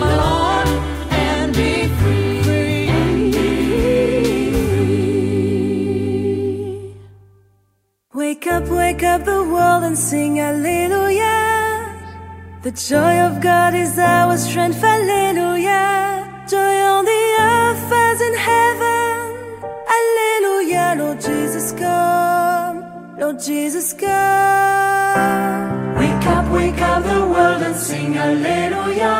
my Lord and be free. Wake up, wake up the world and sing Alleluia. The joy of God is our strength, Alleluia. Lord Jesus, come. Wake up, wake up the world and sing Alleluia.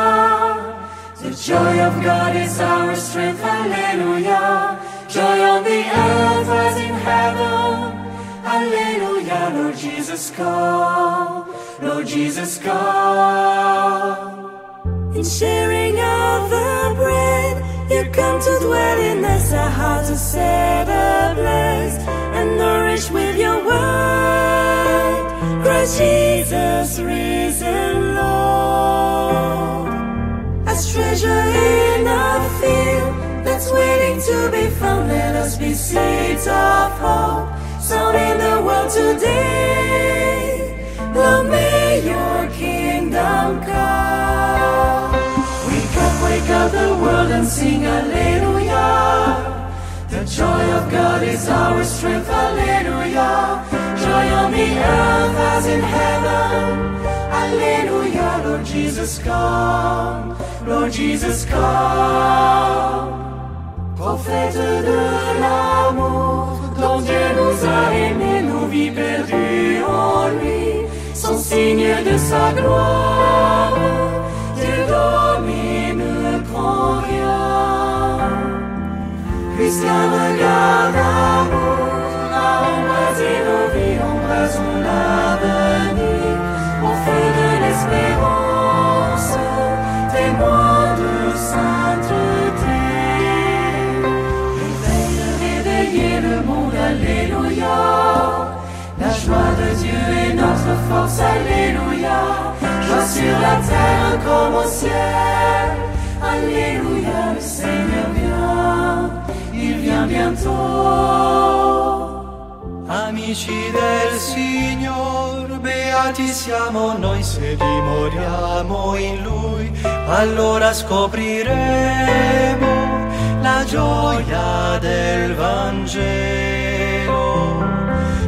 The joy of God is our strength, Alleluia. Joy on the earth as in heaven. Alleluia, Lord Jesus, come. Lord Jesus, come. In sharing of the bread, you come to dwell in us, our hearts are set ablaze nourished with your word. Christ Jesus, risen Lord. As treasure in a field that's waiting to be found, let us be seeds of hope sown in the world today. Lord, may your kingdom come. Wake up, wake up the world and sing Alleluia. Joy of God is our strength, Alleluia. Joy on the earth as in heaven. Alleluia, Lord Jesus, come. Lord Jesus, come. Prophète de l'amour, dont Dieu nous a aimés, nos vies perdues en lui, sont signes de sa gloire. Dieu domine, prend rien. Regard d'amour au feu de l'espérance, témoin de sainteté. Réveille, réveillez le monde, Alléluia. La joie de Dieu est notre force, Alléluia. Joie sur la terre comme au ciel. Alléluia, le Seigneur bientôt. Amici del Signor, beati siamo noi se dimoriamo in Lui, allora scopriremo la gioia del Vangelo.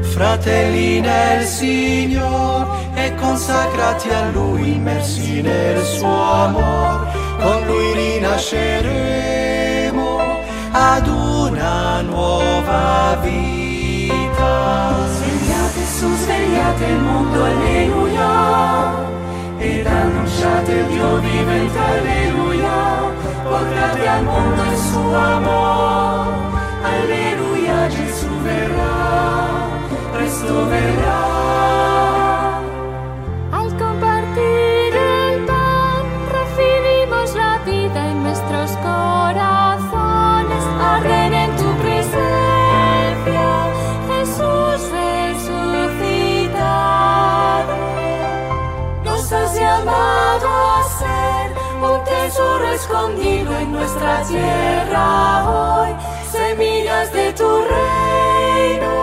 Fratelli nel Signor e consacrati a Lui, immersi nel suo amor, con Lui rinasceremo ad nuova vita. Svegliate su, svegliate il mondo, alleluia. Ed annunciate il Dio vivente, alleluia. Portate al mondo il suo amore, alleluia. Gesù verrà, presto verrà. Escondido en nuestra tierra hoy. Semillas de tu reino,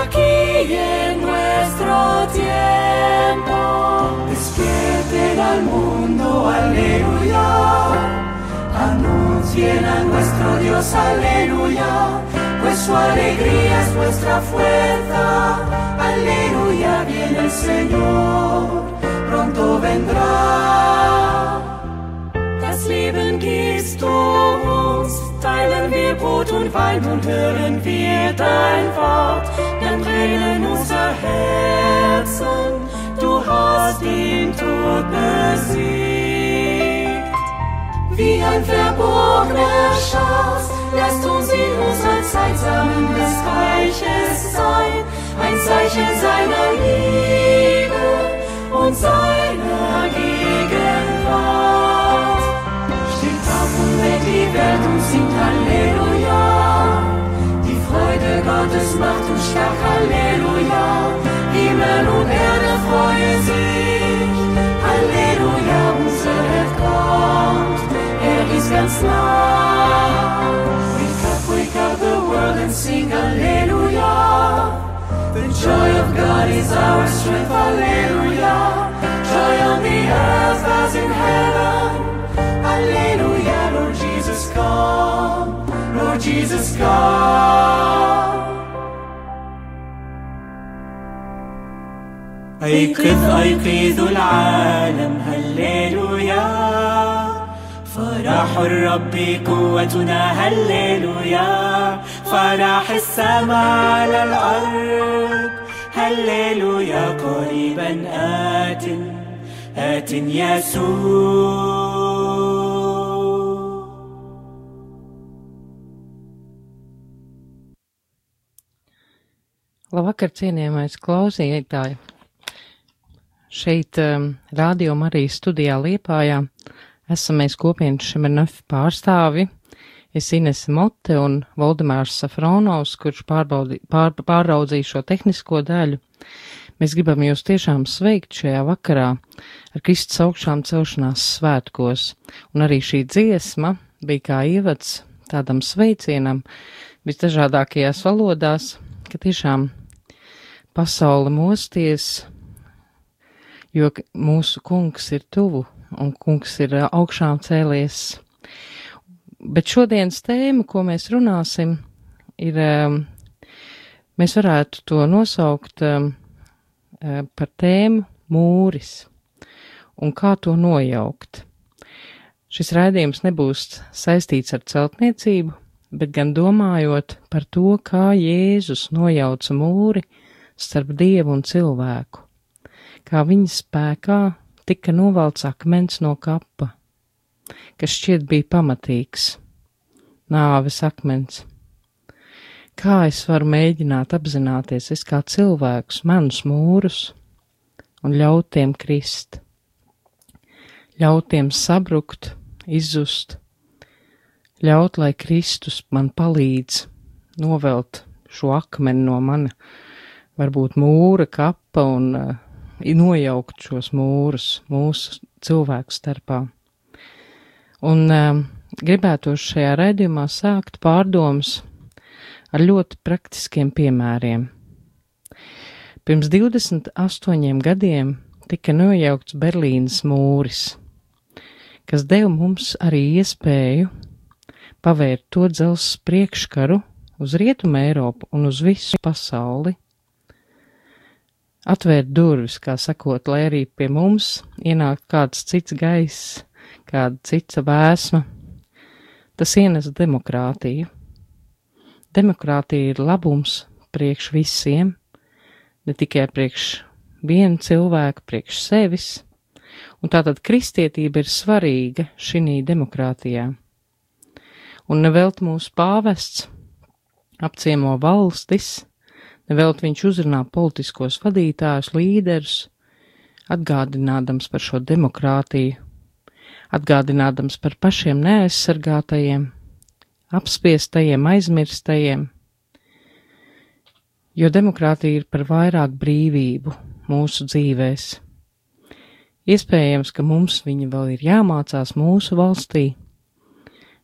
aquí en nuestro tiempo. Despierten al mundo, aleluya. Anuncien a nuestro Dios, aleluya. Pues su alegría es nuestra fuerza, aleluya. Viene el Señor, pronto vendrá. Leben gibst du uns, teilen wir Brot und Wein und hören wir dein Wort, dann brennen unser Herzen, du hast den Tod besiegt. Wie ein verborgener Schatz, lasst uns in unserer Zeit Samen des Reiches sein, ein Zeichen seiner Liebe und seiner Gottes Macht und Stärke, Halleluja. Himmel und Erde freuen sich, Halleluja, unser Herr kommt, er ist ganz nah. Wake up, wake up the world and sing Halleluja. The joy of God is our strength, Halleluja. Joy on the earth as in heaven, Halleluja, Lord Jesus, come. Lord Jesus, come. أيقظ أيقظ العالم هللويا. فرح الرب قوتنا هللويا. فرح السماء على الأرض هللويا. قريبا آت آت يسوع. Labvakar, cienījamais klausītāji! Šeit, um, Rādio Marijas studijā Liepājā, esam mēs kopienas Šemernefa pārstāvi. Es Inese Mote un Valdemārs Safronovs, kurš pārbaudi, pār, pārraudzīja šo tehnisko daļu. Mēs gribam jūs tiešām sveikt šajā vakarā ar Kristus augšām celšanās svētkos, un arī šī dziesma bija kā ievads tādam sveicienam visdažādākajās valodās, ka tiešām pasaule mosties, jo mūsu kungs ir tuvu un kungs ir augšām cēlies. Bet šodienas tēma, ko mēs runāsim, ir, mēs varētu to nosaukt par tēmu mūris un kā to nojaukt. Šis raidījums nebūs saistīts ar celtniecību, bet gan domājot par to, kā Jēzus nojauca mūri starp dievu un cilvēku, kā viņa spēkā tika novalts akmens no kapa, kas šķiet bija pamatīgs, nāves akmens. Kā es varu mēģināt apzināties, es kā cilvēks, manus mūrus, un ļaut tiem krist, ļaut tiem sabrukt, izzust, ļaut, lai Kristus man palīdz novelt šo akmeni no mana, varbūt mūra kapa un uh, nojaukt šos mūrus mūsu cilvēku starpā. Un uh, gribētu šajā raidījumā sākt pārdomas ar ļoti praktiskiem piemēriem. Pirms 28 gadiem tika nojaukts Berlīnas mūris, kas deva mums arī iespēju pavērt to dzelzs priekškaru uz Rietumu Eiropu un uz visu pasauli. Atvērt durvis, kā sakot, lai arī pie mums ienāk kāds cits gaiss, kāda cita vēsma. Tas ienes demokrātiju. Demokrātija ir labums priekš visiem, ne tikai priekš viena cilvēka, priekš sevis, un tātad kristietība ir svarīga šī demokrātijā. Un nevelt mūsu pāvests apciemo valstis, nevelt viņš uzrunā politiskos vadītājus, līderus, atgādinādams par šo demokrātiju, atgādinādams par pašiem neaizsargātajiem, apspiestajiem, aizmirstajiem, jo demokrātija ir par vairāk brīvību mūsu dzīvēs. Iespējams, ka mums viņa vēl ir jāmācās mūsu valstī,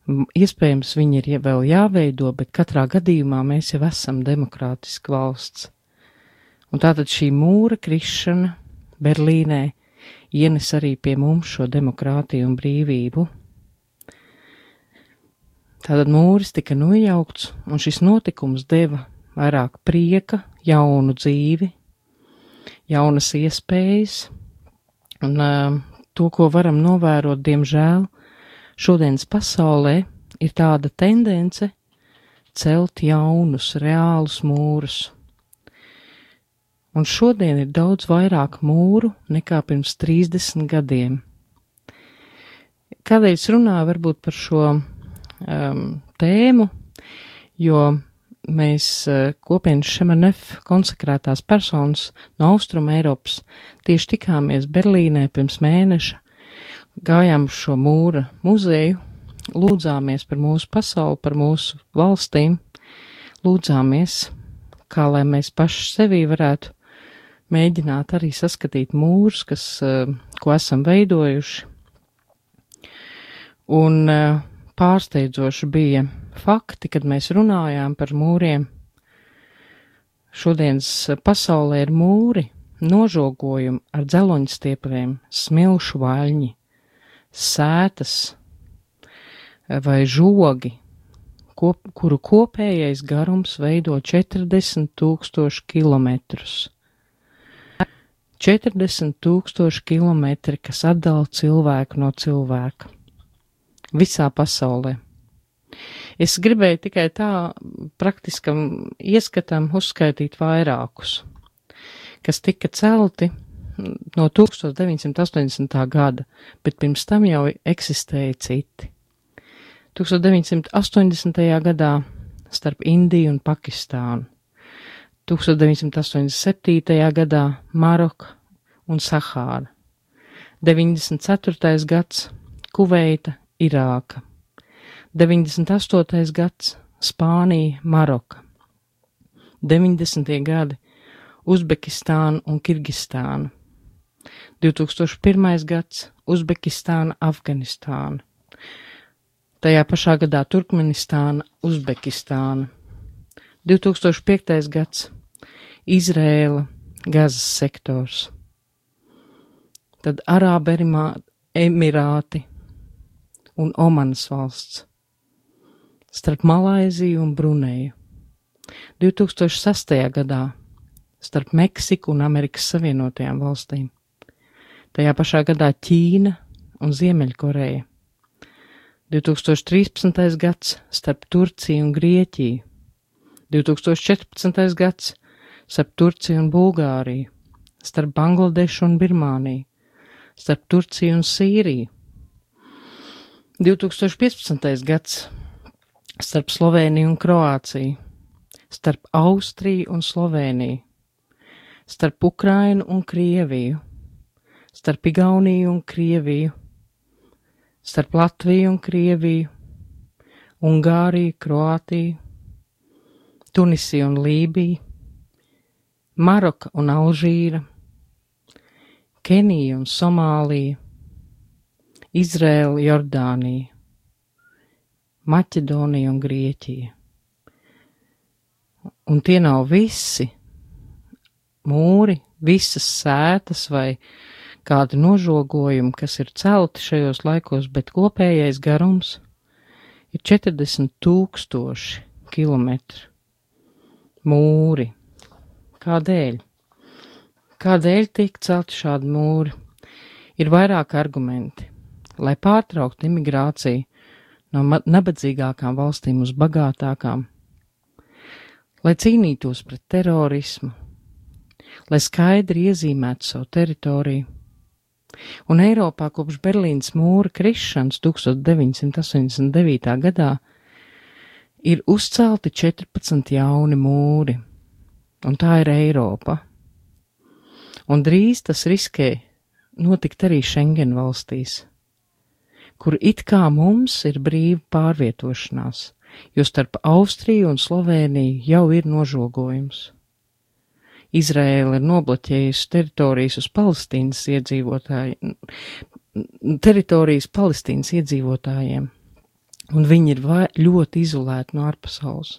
iespējams, viņi ir vēl jāveido, bet katrā gadījumā mēs jau esam demokrātiska valsts. Un tātad šī mūra krišana Berlīnē ienes arī pie mums šo demokrātiju un brīvību. Tātad mūris tika nojaukts, un šis notikums deva vairāk prieka, jaunu dzīvi, jaunas iespējas, un uh, to, ko varam novērot, diemžēl, šodienas pasaulē ir tāda tendence celt jaunus, reālus mūrus. Un šodien ir daudz vairāk mūru nekā pirms 30 gadiem. Kādēļ es runāju varbūt par šo um, tēmu, jo mēs uh, kopienas Šemanef konsekrētās personas no Austrum Eiropas tieši tikāmies Berlīnē pirms mēneša, gājām uz šo mūra muzeju, lūdzāmies par mūsu pasauli, par mūsu valstīm, lūdzāmies, kā lai mēs paši sevī varētu mēģināt arī saskatīt mūrus, kas, uh, ko esam veidojuši. Un uh, pārsteidzoši bija fakti, kad mēs runājām par mūriem. Šodienas pasaulē ir mūri nožogojumi ar dzeloņstiepiem, smilšu vaļņi, sētas vai žogi, kop, kuru kopējais garums veido 40 tūkstoši kilometrus. 40 tūkstoši kilometri, kas atdala cilvēku no cilvēka. Visā pasaulē. Es gribēju tikai tā praktiskam ieskatam uzskaitīt vairākus, kas tika celti no 1980. gada, bet pirms tam jau eksistēja citi. 1980. gadā starp Indiju un Pakistānu, 1987. gadā Maroka un Sahāra, 94. gads Kuveita, Irāka, 98. gads Spānija, Maroka, 90. gadi Uzbekistāna un Kirgistāna, 2001. gads Uzbekistāna, Afganistāna, tajā pašā gadā Turkmenistāna, Uzbekistāna, 2005. gads Izrēla, Gazas sektors, tad Arābu Emirāti un Omanas valsts starp Malaiziju un Bruneju. 2006. gadā starp Meksiku un Amerikas Savienotajām valstīm. Tajā pašā gadā Ķīna un Ziemeļkoreja. 2013. gads starp Turciju un Grieķiju. 2014. gads starp Turciju un Bulgāriju, starp Bangladešu un Birmāniju, starp Turciju un Sīriju. 2015. gads starp Sloveniju un Kroāciju, starp Austriju un Sloveniju, starp Ukrainu un Krieviju, starp Igauniju un Krieviju, starp Latviju un Krieviju, Ungāriju, Kroātiju, Tunisiju un Lībiju, Maroka un Alžīra, Kenija un Somālija, Izrēla, Jordānija, Maķedonija un Grieķija. Un tie nav visi mūri, visas sētas vai kādi nožogojumi, kas ir celti šajos laikos, bet kopējais garums ir 40 tūkstoši kilometri. Mūri. Kādēļ? Kādēļ tiek celti šādi mūri? Ir vairāki argumenti. Lai pārtrauktu imigrāciju, no nabadzīgākām valstīm uz bagātākām, lai cīnītos pret terorismu, lai skaidri iezīmētu savu teritoriju. Un Eiropā kopš Berlīnas mūra krišanas 1989. gadā ir uzcelti 14 jauni mūri, un tā ir Eiropa. Un drīz tas riskē notikt arī Schengen valstīs kur it kā mums ir brīva pārvietošanās, jo starp Austriju un Sloveniju jau ir nožogojums. Izraēla ir nobloķējusi teritorijas uz Palestīnas iedzīvotājiem, teritorijas Palestīnas iedzīvotājiem, un viņi ir ļoti izolēti no ārpasaules.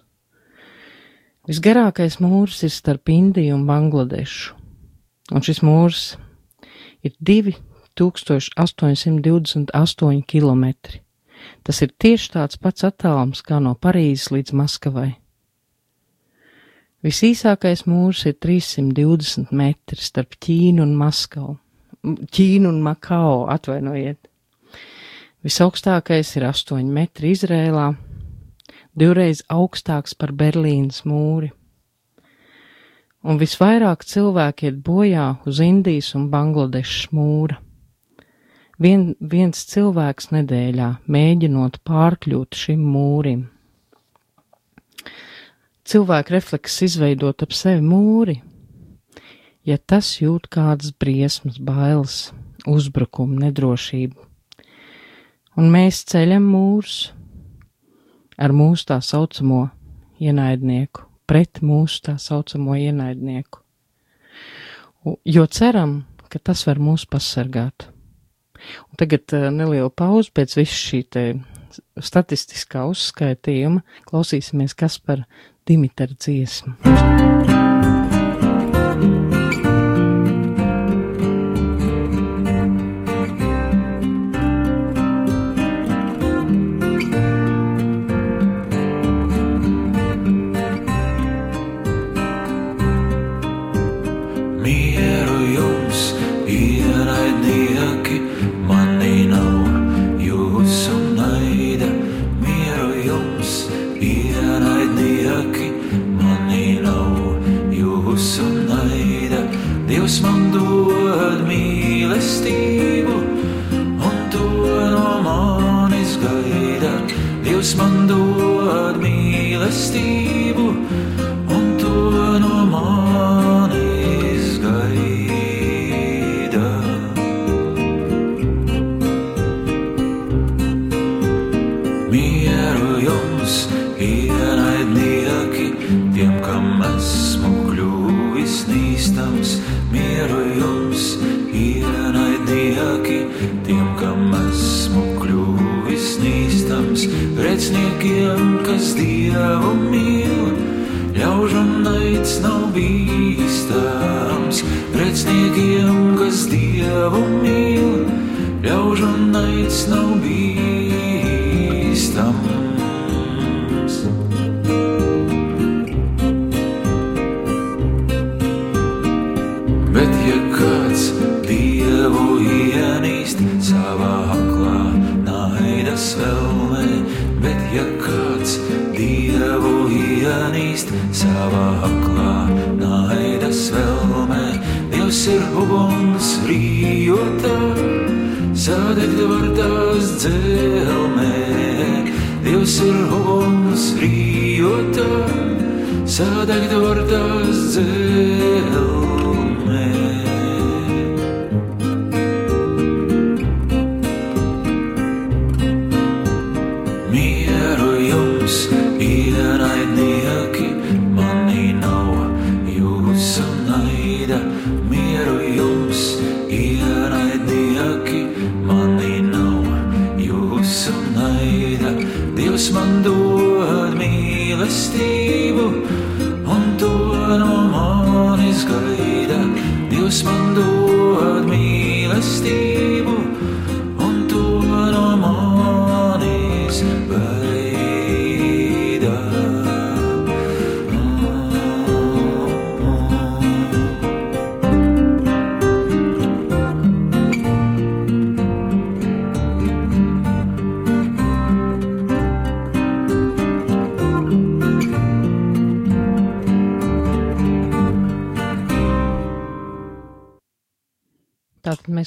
Visgarākais mūrs ir starp Indiju un Bangladešu, un šis mūrs ir divi 1828 km. Tas ir tieši tāds pats attālums kā no Parīzes līdz Maskavai. Visīsākais mūrs ir 320 metri starp Ķīnu un Maskavu. Ķīnu un Makao, atvainojiet. Visaugstākais ir 8 metri Izrēlā, divreiz augstāks par Berlīnas mūri. Un visvairāk cilvēki iet bojā uz Indijas un Bangladešas mūra vien, viens cilvēks nedēļā, mēģinot pārkļūt šim mūrim. Cilvēku refleks izveidot ap sevi mūri, ja tas jūt kādas briesmas, bailes, uzbrukumu, nedrošību, un mēs ceļam mūrus ar mūsu tā saucamo ienaidnieku, pret mūsu tā saucamo ienaidnieku, jo ceram, ka tas var mūs pasargāt. Un tagad uh, neliela pauze pēc visu šī te statistiskā uzskaitījuma. Klausīsimies, kas par Dimitra dziesmu. Mieru jums, ienaidnieki,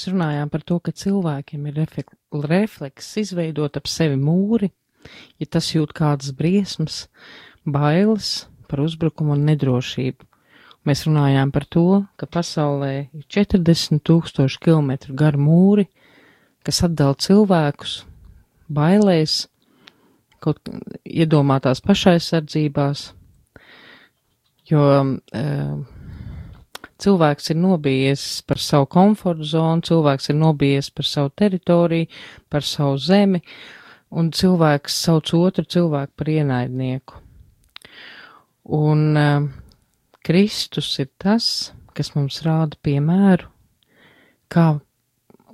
mēs runājām par to, ka cilvēkiem ir reflek- refleks izveidot ap sevi mūri, ja tas jūt kādas briesmas, bailes par uzbrukumu un nedrošību. Mēs runājām par to, ka pasaulē ir 40 tūkstoši kilometru garu mūri, kas atdala cilvēkus bailēs, kaut iedomātās pašaizsardzībās, jo uh, cilvēks ir nobijies par savu komforta zonu, cilvēks ir nobijies par savu teritoriju, par savu zemi, un cilvēks sauc otru cilvēku par ienaidnieku. Un uh, Kristus ir tas, kas mums rāda piemēru, kā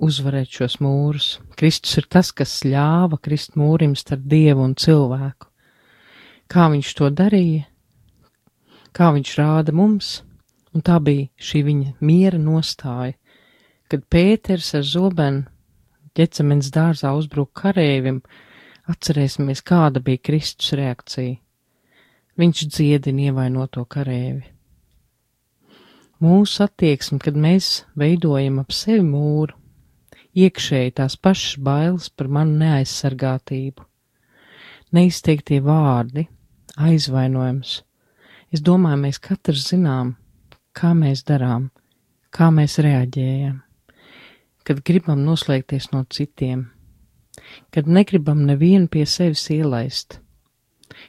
uzvarēt šos mūrus. Kristus ir tas, kas ļāva krist mūrim starp dievu un cilvēku. Kā viņš to darīja, kā viņš rāda mums, un tā bija šī viņa miera nostāja, kad Pēters ar zobenu ģecamens dārzā uzbruka karēvim, atcerēsimies, kāda bija Kristus reakcija. Viņš dziedina ievainoto karēvi. Mūsu attieksme, kad mēs veidojam ap sevi mūru, iekšēji tās pašas bailes par manu neaizsargātību, neizteiktie vārdi, aizvainojums. Es domāju, mēs katrs zinām, kā mēs darām, kā mēs reaģējam, kad gribam noslēgties no citiem, kad negribam nevienu pie sevis ielaist,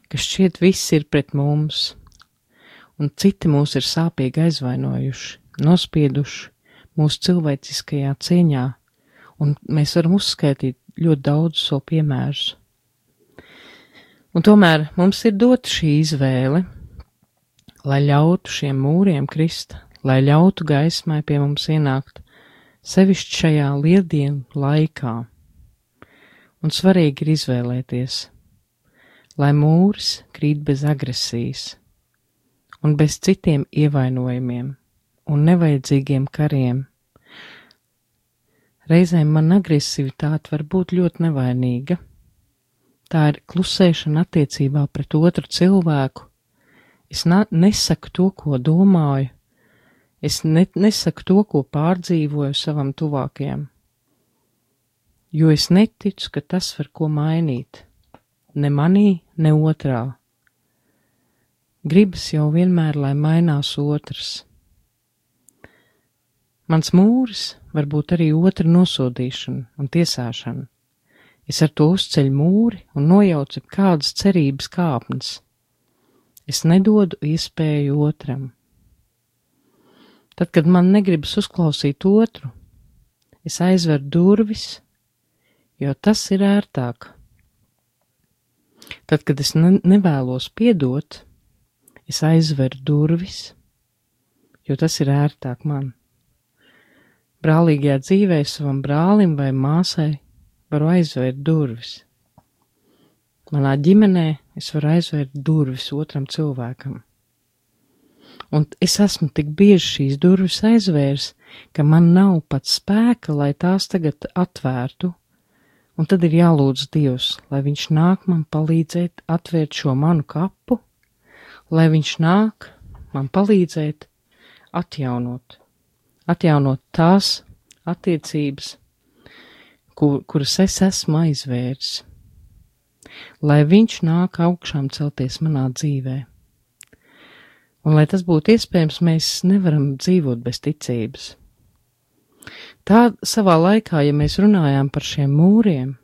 ka šķiet viss ir pret mums, un citi mūs ir sāpīgi aizvainojuši, nospieduši mūsu cilvēciskajā cieņā, un mēs varam uzskaitīt ļoti daudz savu piemērus. Un tomēr mums ir dota šī izvēle, lai ļautu šiem mūriem krist, lai ļautu gaismai pie mums ienākt, sevišķi šajā lieldienu laikā. Un svarīgi ir izvēlēties, lai mūris krīt bez agresijas un bez citiem ievainojumiem un nevajadzīgiem kariem. Reizēm man agresivitāte var būt ļoti nevainīga. Tā ir klusēšana attiecībā pret otru cilvēku. Es nesaku to, ko domāju. Es ne, nesaku to, ko pārdzīvoju savam tuvākajam. Jo es neticu, ka tas var ko mainīt. ne manī, ne otrā. Gribas jau vienmēr, lai mainās otrs. Mans mūris var būt arī otra nosodīšana un tiesāšana. Es ar to uzceļu mūri un nojaucu kādas cerības kāpnes. Es nedodu iespēju otram. Tad, kad man negribas uzklausīt otru, es aizveru durvis, jo tas ir ērtāk. Tad, kad es ne nevēlos piedot, es aizveru durvis, jo tas ir ērtāk man. Brālīgajā dzīvē savam brālim vai māsai varu aizvērt durvis. Manā ģimenē es varu aizvērt durvis otram cilvēkam. Un es esmu tik bieži šīs durvis aizvērs, ka man nav pat spēka, lai tās tagad atvērtu, un tad ir jālūdz Dievs, lai viņš nāk man palīdzēt atvērt šo manu kapu, lai viņš nāk man palīdzēt atjaunot, atjaunot tās attiecības, kur, kuras es esmu aizvērs, lai viņš nāk augšām celties manā dzīvē. Un, lai tas būtu iespējams, mēs nevaram dzīvot bez ticības. Tā savā laikā, ja mēs runājām par šiem mūriem,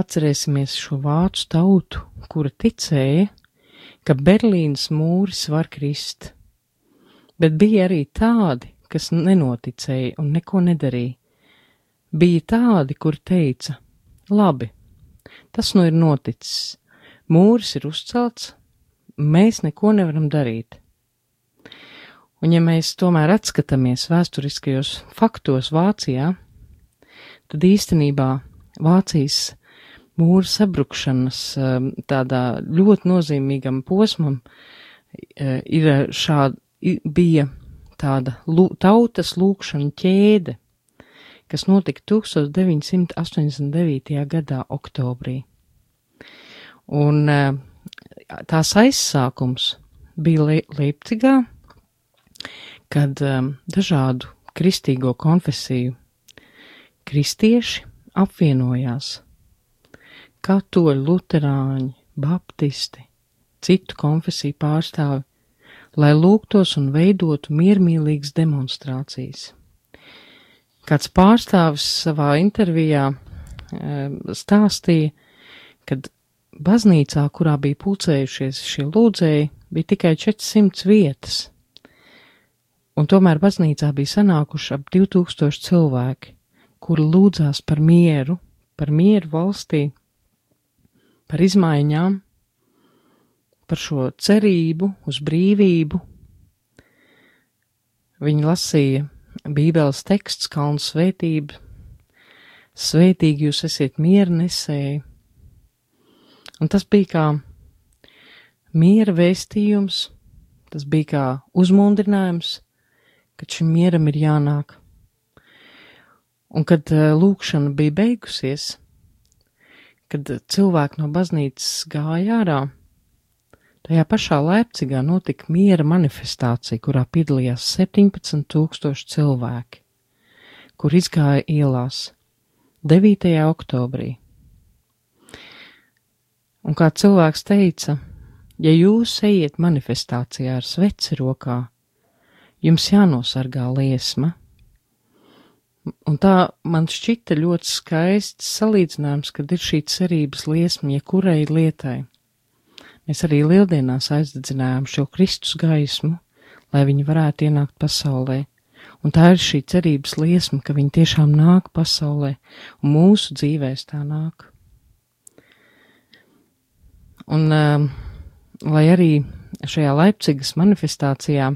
atcerēsimies šo vācu tautu, kura ticēja, ka Berlīnas mūris var krist, bet bija arī tādi, kas nenoticēja un neko nedarīja. Bija tādi, kur teica: Labi, tas nu ir noticis, mūris ir uzcelts, mēs neko nevaram darīt. Un ja mēs tomēr atskatāmies vēsturiskajos faktos Vācijā, tad īstenībā Vācijas mūra sabrukšanas um, tādā ļoti nozīmīgam posmam uh, ir šāda, bija tāda tautas lūkšana ķēde, kas notika 1989. gadā oktobrī. Un uh, tās aizsākums bija Leipzigā, kad um, dažādu kristīgo konfesiju kristieši apvienojās katoļi, luterāņi, baptisti, citu konfesiju pārstāvi, lai lūgtos un veidotu miermīlīgas demonstrācijas. Kāds pārstāvis savā intervijā um, stāstīja, kad baznīcā, kurā bija pulcējušies šie lūdzēji, bija tikai 400 vietas, un tomēr baznīcā bija sanākuši ap 2000 cilvēki, kuri lūdzās par mieru, par mieru valstī, par izmaiņām, par šo cerību uz brīvību. Viņi lasīja Bībeles teksts, kalnu svētību, svētīgi jūs esiet miera nesēji. Un tas bija kā miera vēstījums, tas bija kā uzmundrinājums, ka šim mieram ir jānāk. Un kad uh, lūkšana bija beigusies, kad cilvēki no baznīcas gāja ārā, tajā pašā Leipzigā notika miera manifestācija, kurā piedalījās 17 tūkstoši cilvēki, kur izgāja ielās 9. oktobrī. Un kā cilvēks teica, ja jūs ejiet manifestācijā ar sveci rokā, jums jānosargā liesma Un tā man šķita ļoti skaists salīdzinājums, kad ir šī cerības liesma jebkurai lietai. Mēs arī lieldienās aizdedzinājām šo Kristus gaismu, lai viņi varētu ienākt pasaulē. Un tā ir šī cerības liesma, ka viņi tiešām nāk pasaulē, un mūsu dzīvēs tā nāk. Un, uh, lai arī šajā Leipcigas manifestācijā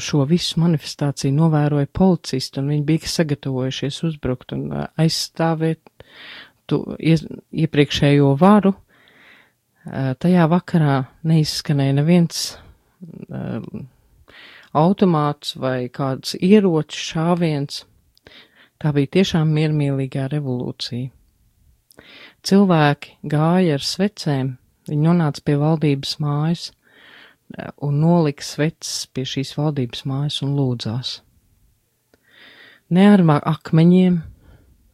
šo visu manifestāciju novēroja policisti, un viņi bija sagatavojušies uzbrukt un eh, aizstāvēt tu, ies, iepriekšējo varu. Eh, tajā vakarā neizskanēja neviens eh, automāts vai kāds ieročs šāviens. Tā bija tiešām miermīlīgā revolūcija. Cilvēki gāja ar svecēm, viņi nonāca pie valdības mājas eh, un nolika sveces pie šīs valdības mājas un lūdzās. Ne ar akmeņiem,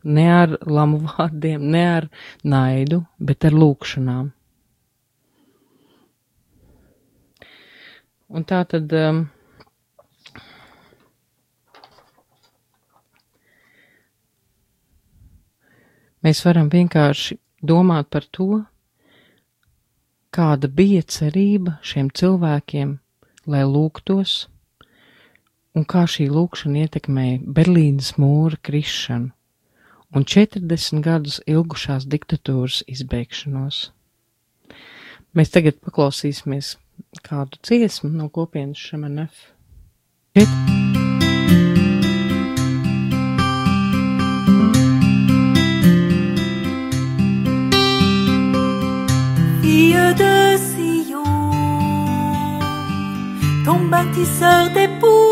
ne ar lamu vārdiem, ne ar naidu, bet ar lūkšanām. Un tā tad. Um, mēs varam vienkārši domāt par to, kāda bija cerība šiem cilvēkiem, lai lūgtos, un kā šī lūkšana ietekmēja Berlīnas mūra krišanu un 40 gadus ilgušās diktatūras izbeigšanos. Mēs tagad paklausīsimies kādu dziesmu no kopienas Šemenef. Šeit. de Sion, ton bâtisseur d'époux.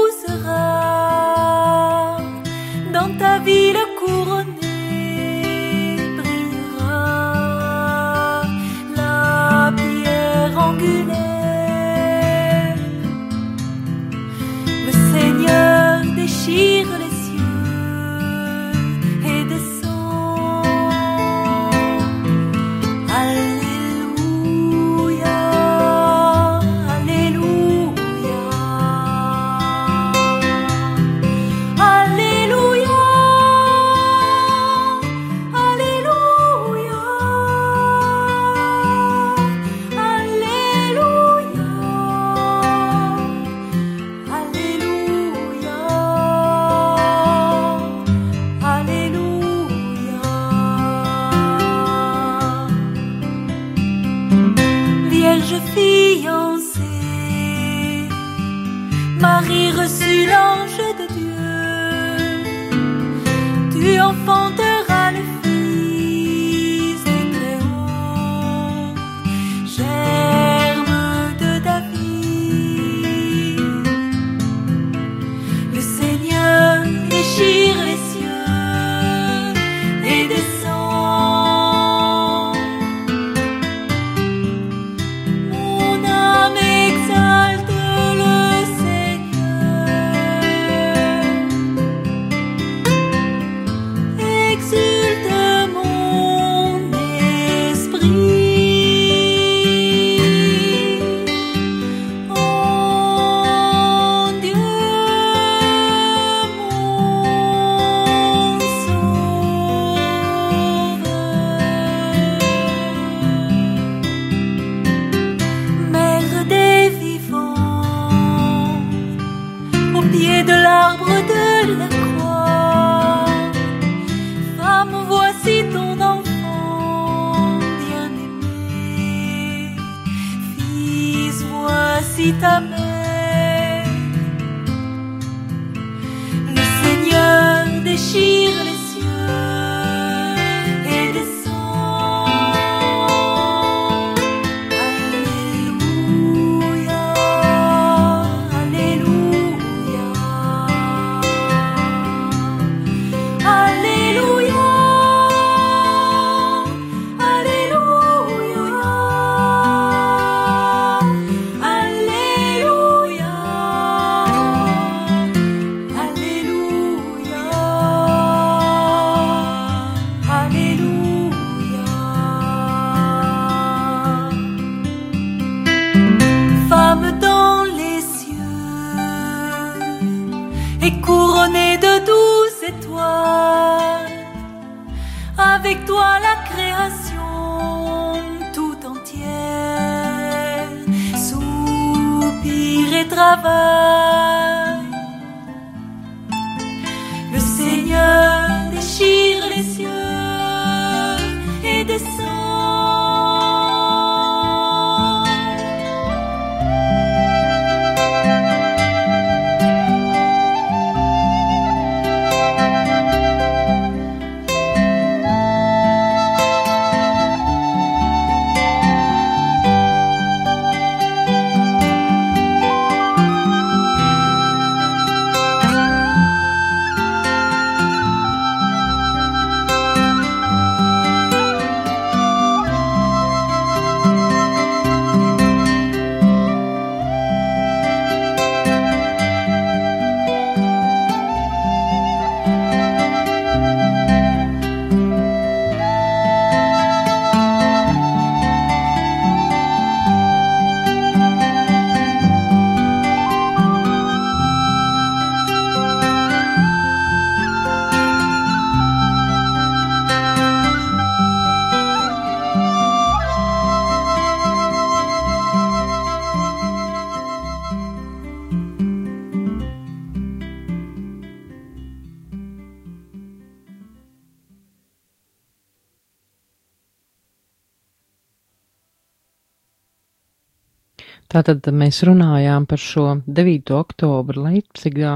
Tātad mēs runājām par šo 9. oktobru Leipzigā,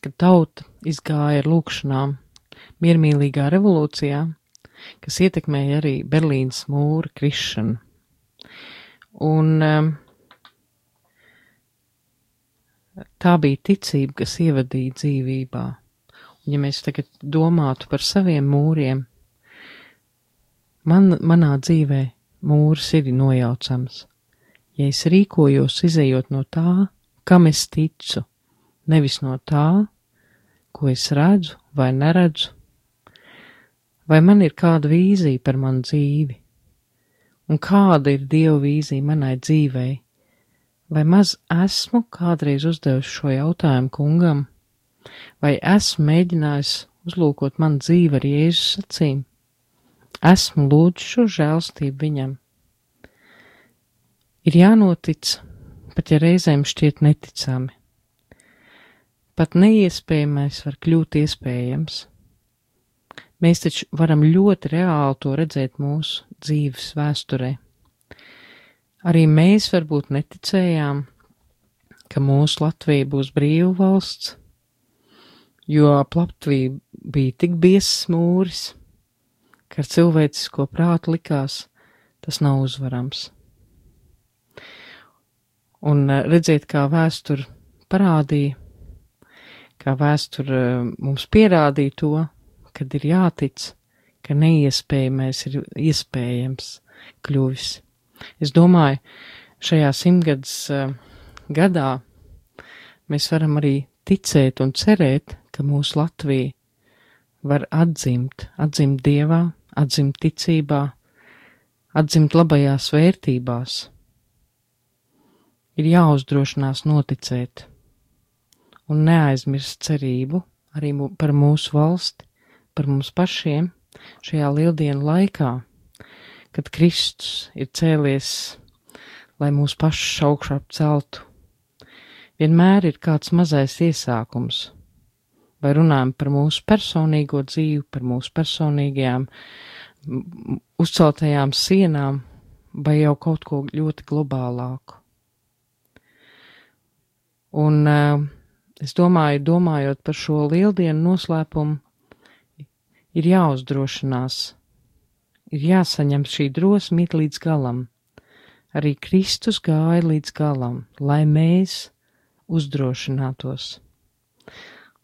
kad tauta izgāja ar lūkšanām miermīlīgā revolūcijā, kas ietekmēja arī Berlīnas mūra krišanu. Un um, tā bija ticība, kas ievadīja dzīvībā. Un ja mēs tagad domātu par saviem mūriem, man, manā dzīvē mūrs ir nojaucams. Ja es rīkojos izējot no tā, kam es ticu, nevis no tā, ko es redzu vai neredzu, vai man ir kāda vīzija par manu dzīvi, un kāda ir Dieva vīzija manai dzīvei, vai maz esmu kādreiz uzdevusi šo jautājumu kungam, vai esmu mēģinājis uzlūkot man dzīvi ar Jēzus acīm, esmu lūdzu šo žēlstību viņam. Ir jānotic, pat ja reizēm šķiet neticami. Pat neiespējamais var kļūt iespējams. Mēs taču varam ļoti reāli to redzēt mūsu dzīves vēsturē. Arī mēs varbūt neticējām, ka mūsu Latvija būs brīva valsts, jo ap Latviju bija tik biezs mūris, ka ar cilvēcisko prātu likās, tas nav uzvarams un eh, redzēt, kā vēsture parādīja, kā vēsture eh, mums pierādīja to, kad ir jātic, ka neiespējamais ir iespējams kļuvis. Es domāju, šajā simtgadus uh, gadā mēs varam arī ticēt un cerēt, ka mūsu Latvija var atzimt, atzimt dievā, atzimt ticībā, atzimt labajās vērtībās ir jāuzdrošinās noticēt un neaizmirst cerību arī par mūsu valsti, par mums pašiem šajā lieldienu laikā, kad Kristus ir cēlies, lai mūs pašus augšā celtu. Vienmēr ir kāds mazais iesākums, vai runājam par mūsu personīgo dzīvi, par mūsu personīgajām uzceltajām sienām, vai jau kaut ko ļoti globālāku. Un uh, es domāju, domājot par šo lieldienu noslēpumu, ir jāuzdrošinās, ir jāsaņem šī drosme iet līdz galam. Arī Kristus gāja līdz galam, lai mēs uzdrošinātos.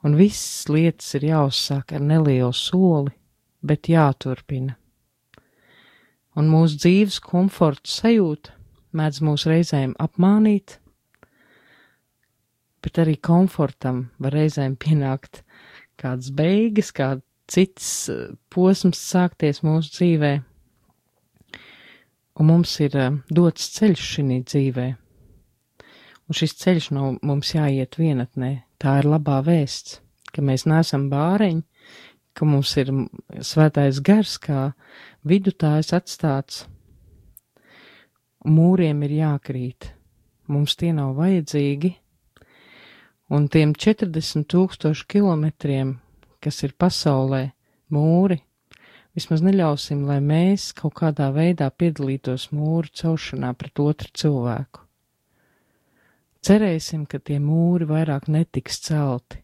Un visas lietas ir jāuzsāk ar nelielu soli, bet jāturpina. Un mūsu dzīves komforta sajūta mēdz mūs reizēm apmānīt, bet arī komfortam var reizēm pienākt kādas beigas, kāds cits eh, posms sākties mūsu dzīvē. Un mums ir uh, dots ceļš šī dzīvē. Un šis ceļš no mums jāiet vienatnē. Tā ir labā vēsts, ka mēs neesam bāreņi, ka mums ir svētais gars kā vidutājs atstāts. Mūriem ir jākrīt. Mums tie nav vajadzīgi, un tiem 40 tūkstošu kilometriem, kas ir pasaulē, mūri, vismaz neļausim, lai mēs kaut kādā veidā piedalītos mūru celšanā pret otru cilvēku. Cerēsim, ka tie mūri vairāk netiks celti.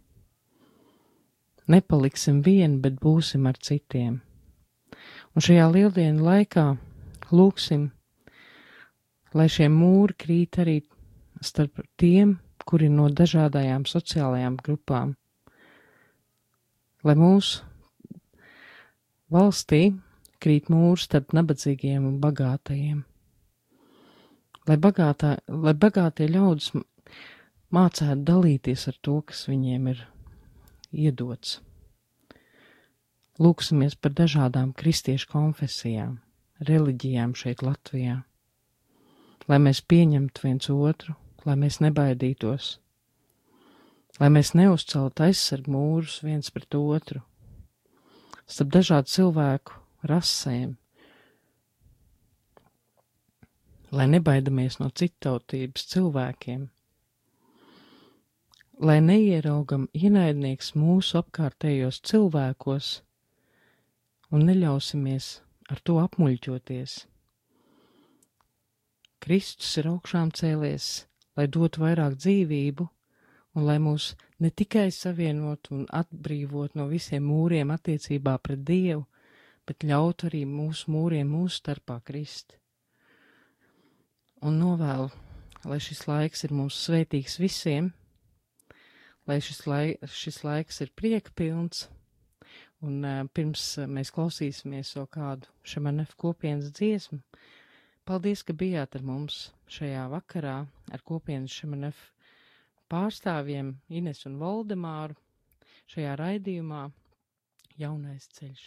Nepaliksim vien, bet būsim ar citiem. Un šajā lieldienu laikā lūksim, lai šie mūri krīt arī starp tiem, kuri no dažādajām sociālajām grupām. Lai mūsu valstī krīt mūrs starp nabadzīgiem un bagātajiem. Lai, bagātā, lai bagātie ļaudis mācētu dalīties ar to, kas viņiem ir iedots. Lūksimies par dažādām kristiešu konfesijām, reliģijām šeit Latvijā, lai mēs pieņemtu viens otru lai mēs nebaidītos, lai mēs neuzcelt aizsargu mūrus viens pret otru, starp dažādu cilvēku rasēm, lai nebaidamies no citautības cilvēkiem, lai neieraugam ienaidnieks mūsu apkārtējos cilvēkos un neļausimies ar to apmuļķoties. Kristus ir augšām cēlies, lai dotu vairāk dzīvību un lai mūs ne tikai savienot un atbrīvot no visiem mūriem attiecībā pret Dievu, bet ļaut arī mūsu mūriem mūsu starpā krist. Un novēlu, lai šis laiks ir mums svētīgs visiem, lai šis, lai, šis laiks ir prieka pilns, un uh, pirms mēs klausīsimies jau kādu šamanef kopienas dziesmu, paldies, ka bijāt ar mums šajā vakarā ar kopienas šamanef pārstāvjiem Ines un Voldemāru šajā raidījumā Jaunais ceļš.